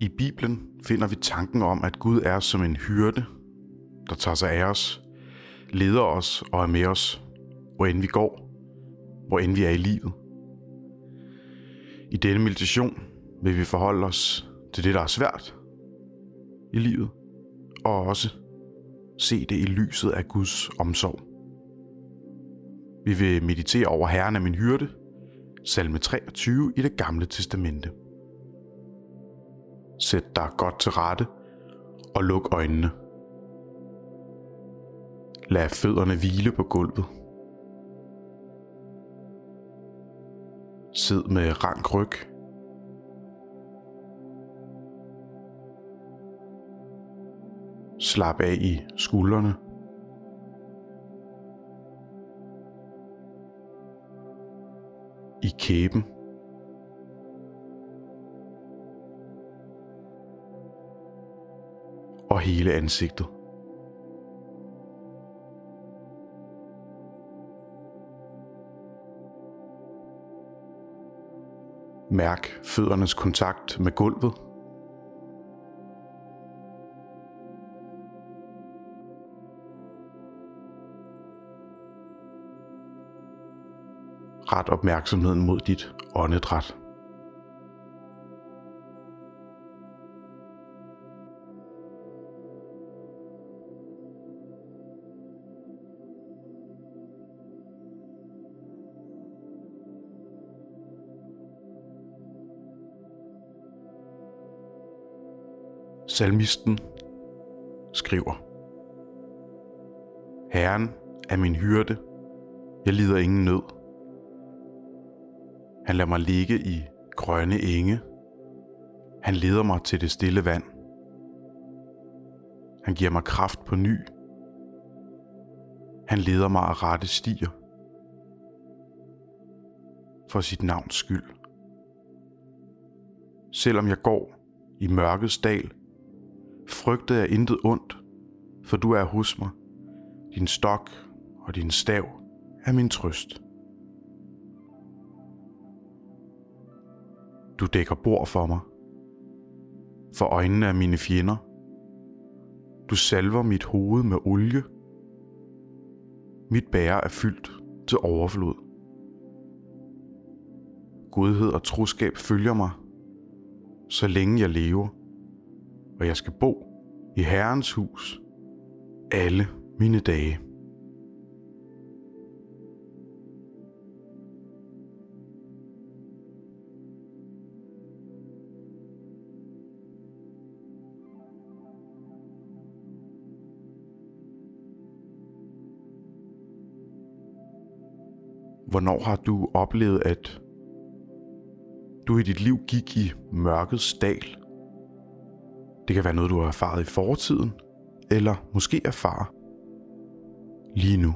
I Bibelen finder vi tanken om, at Gud er som en hyrde, der tager sig af os, leder os og er med os, hvor end vi går, hvor end vi er i livet. I denne meditation vil vi forholde os til det, der er svært i livet, og også se det i lyset af Guds omsorg. Vi vil meditere over Herren af min hyrde, salme 23 i det gamle testamente. Sæt dig godt til rette og luk øjnene. Lad fødderne hvile på gulvet. Sid med rank ryg. Slap af i skuldrene. I kæben. Og hele ansigtet. Mærk føddernes kontakt med gulvet. Ret opmærksomheden mod dit åndedræt. Salmisten skriver Herren er min hyrde, jeg lider ingen nød. Han lader mig ligge i grønne enge. Han leder mig til det stille vand. Han giver mig kraft på ny. Han leder mig af rette stier. For sit navns skyld. Selvom jeg går i mørkets dal, Frygte jeg intet ondt, for du er hos mig. Din stok og din stav er min trøst. Du dækker bord for mig, for øjnene af mine fjender. Du salver mit hoved med olie. Mit bære er fyldt til overflod. Godhed og troskab følger mig, så længe jeg lever og jeg skal bo i Herrens hus alle mine dage. Hvornår har du oplevet, at du i dit liv gik i mørkets dal? Det kan være noget, du har erfaret i fortiden, eller måske erfarer lige nu.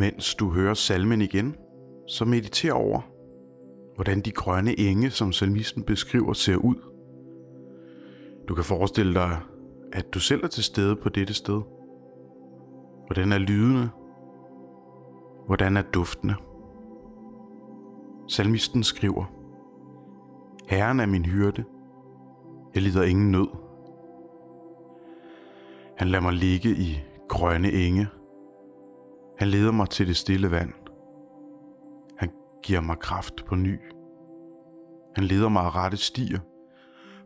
Mens du hører salmen igen, så mediter over, hvordan de grønne enge, som salmisten beskriver, ser ud. Du kan forestille dig, at du selv er til stede på dette sted. Hvordan er lydene? Hvordan er duftene? Salmisten skriver, Herren er min hyrde. Jeg lider ingen nød. Han lader mig ligge i grønne enge. Han leder mig til det stille vand. Han giver mig kraft på ny. Han leder mig af rette stier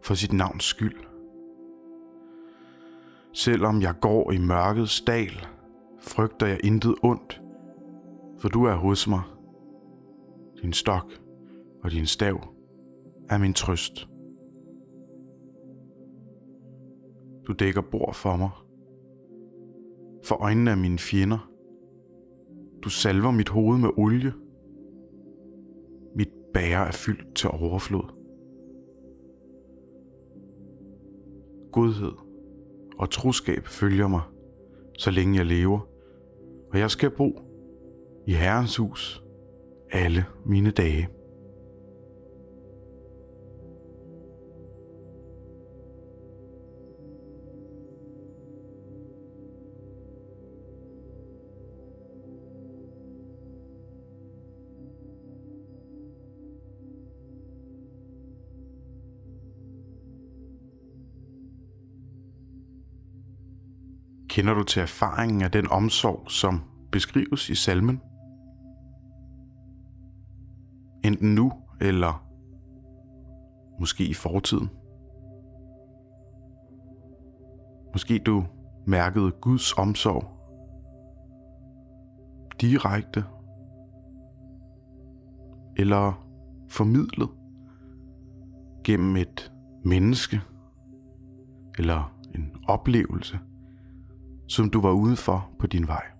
for sit navns skyld. Selvom jeg går i mørkets dal, frygter jeg intet ondt, for du er hos mig. Din stok og din stav er min trøst. Du dækker bord for mig. For øjnene af mine fjender. Du salver mit hoved med olie. Mit bære er fyldt til overflod. Godhed og troskab følger mig, så længe jeg lever, og jeg skal bo i Herrens hus alle mine dage. Kender du til erfaringen af den omsorg, som beskrives i salmen? Enten nu eller måske i fortiden. Måske du mærkede Guds omsorg direkte eller formidlet gennem et menneske eller en oplevelse – som du var ude for på din vej.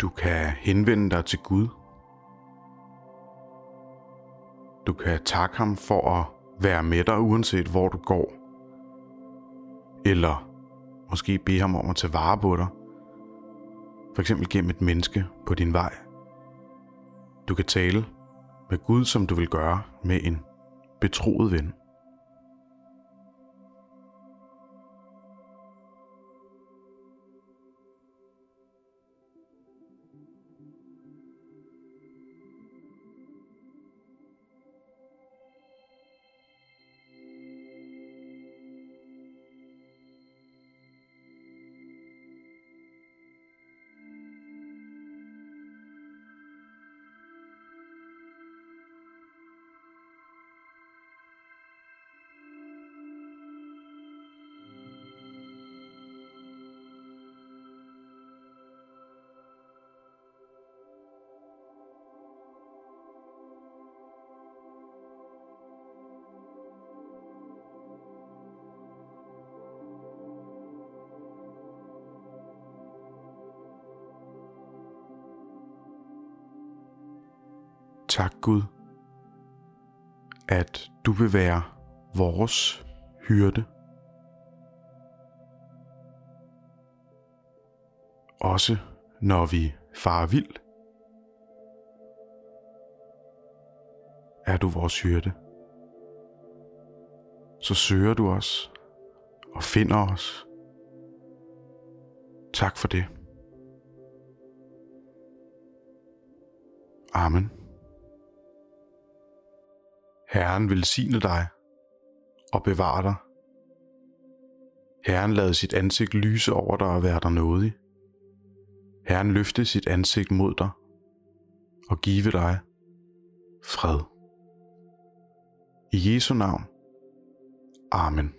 Du kan henvende dig til Gud. Du kan takke ham for at være med dig, uanset hvor du går. Eller måske bede ham om at tage vare på dig. For eksempel gennem et menneske på din vej. Du kan tale med Gud, som du vil gøre med en betroet ven. Tak Gud, at du vil være vores hyrde. Også når vi farer vild, er du vores hyrde. Så søger du os og finder os. Tak for det. Amen. Herren velsigne dig og bevare dig. Herren lade sit ansigt lyse over dig og være dig nådig. Herren løfte sit ansigt mod dig og give dig fred. I Jesu navn. Amen.